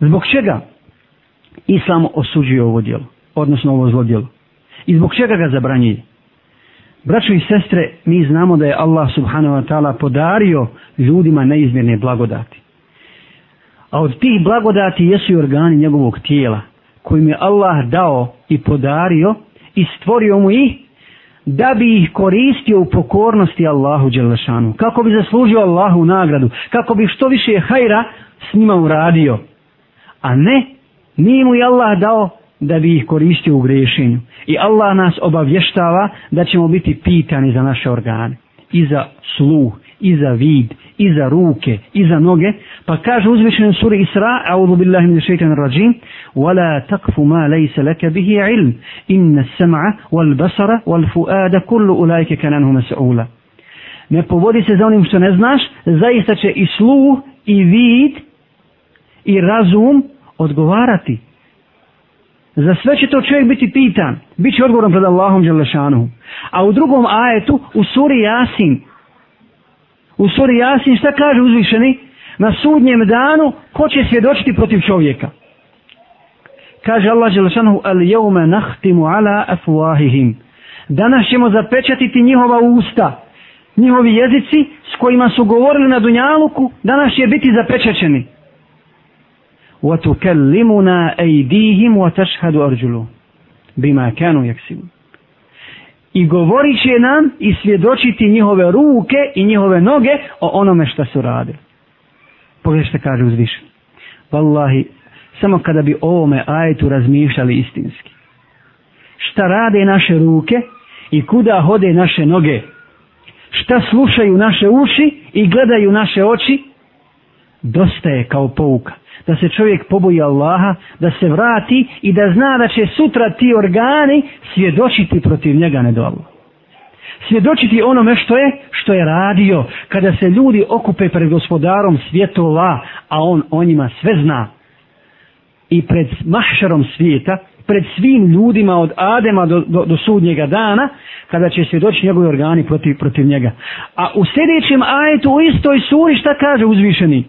Zbog čega Islam osuđuje ovo djelo, odnosno ovo zlo djelo? I zbog čega ga zabranjuje? Braćo i sestre, mi znamo da je Allah subhanahu wa ta'ala podario ljudima neizmjerne blagodati. A od tih blagodati jesu i organi njegovog tijela, kojim je Allah dao i podario i stvorio mu ih da bi ih koristio u pokornosti Allahu Đelešanu. Kako bi zaslužio Allahu nagradu, kako bi što više hajra s njima uradio a ne nije mu je Allah dao da bi ih koristio u grešenju. I Allah nas obavještava da ćemo biti pitani za naše organe. I za sluh, i za vid, i za ruke, i za noge. Pa kaže uzvišenje suri Isra, audhu billahi min šeitan rajim, وَلَا تَقْفُ مَا لَيْسَ لَكَ بِهِ عِلْمِ إِنَّ السَّمَعَ وَالْبَسَرَ وَالْفُؤَادَ كُلُّ أُلَيْكَ كَنَنْهُ مَسْعُولَ Ne povodi se za onim što ne znaš, zaista će i sluh i vid i razum odgovarati. Za sve će to čovjek biti pitan. Biće odgovoran pred Allahom Đelešanu. A u drugom ajetu, u suri Jasin, u suri Jasin, šta kaže uzvišeni? Na sudnjem danu, ko će svjedočiti protiv čovjeka? Kaže Allah Đelešanu, al jevme nahtimu ala afuahihim. Danas ćemo zapečatiti njihova usta, njihovi jezici s kojima su govorili na Dunjaluku, danas će biti zapečačeni. وتكلمنا أيديهم وتشهد أرجلهم بما كانوا يكسبون i govorit će nam i svjedočiti njihove ruke i njihove noge o onome što su radili. Pogledajte što kaže uzvišen. Wallahi, samo kada bi ovome ajetu razmišljali istinski. Šta rade naše ruke i kuda hode naše noge? Šta slušaju naše uši i gledaju naše oči? Dosta je kao pouka da se čovjek poboji Allaha, da se vrati i da zna da će sutra ti organi svjedočiti protiv njega ne do Allah. Svjedočiti onome što je, što je radio, kada se ljudi okupe pred gospodarom svjetova, a on o njima sve zna. I pred mahšarom svijeta, pred svim ljudima od Adema do, do, do sudnjega dana, kada će svjedoći njegovi organi protiv, protiv njega. A u sljedećem ajetu u istoj suri šta kaže uzvišeni?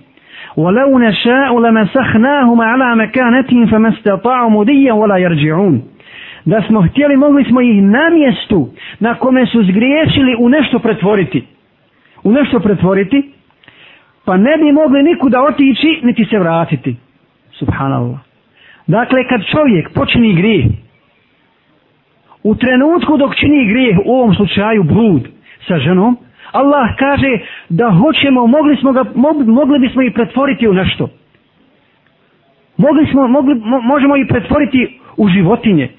ولو نشاء لمسخناهما على مكانتهم فما استطاعوا مديا ولا يرجعون da smo htjeli mogli smo ih na mjestu na kome su zgriješili u nešto pretvoriti u nešto pretvoriti pa ne bi mogli nikuda otići niti se vratiti subhanallah dakle kad čovjek počini grijeh u trenutku dok čini grijeh u ovom slučaju blud sa ženom Allah kaže da hoćemo, mogli, smo ga, mogli, mogli bismo ih pretvoriti u nešto. Mogli smo, mogli, mo, možemo ih pretvoriti u životinje.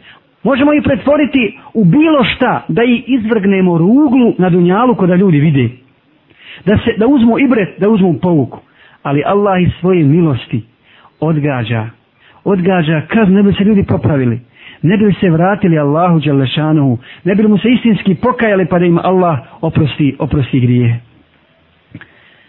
Možemo ih pretvoriti u bilo šta da ih izvrgnemo ruglu na dunjalu kada ljudi vide. Da, se, da uzmu ibret, da uzmu povuku. Ali Allah iz svoje milosti odgađa. Odgađa kaznu da bi se ljudi popravili ne bi se vratili Allahu Đalešanu, ne bi mu se istinski pokajali pa da im Allah oprosti, oprosti grijehe.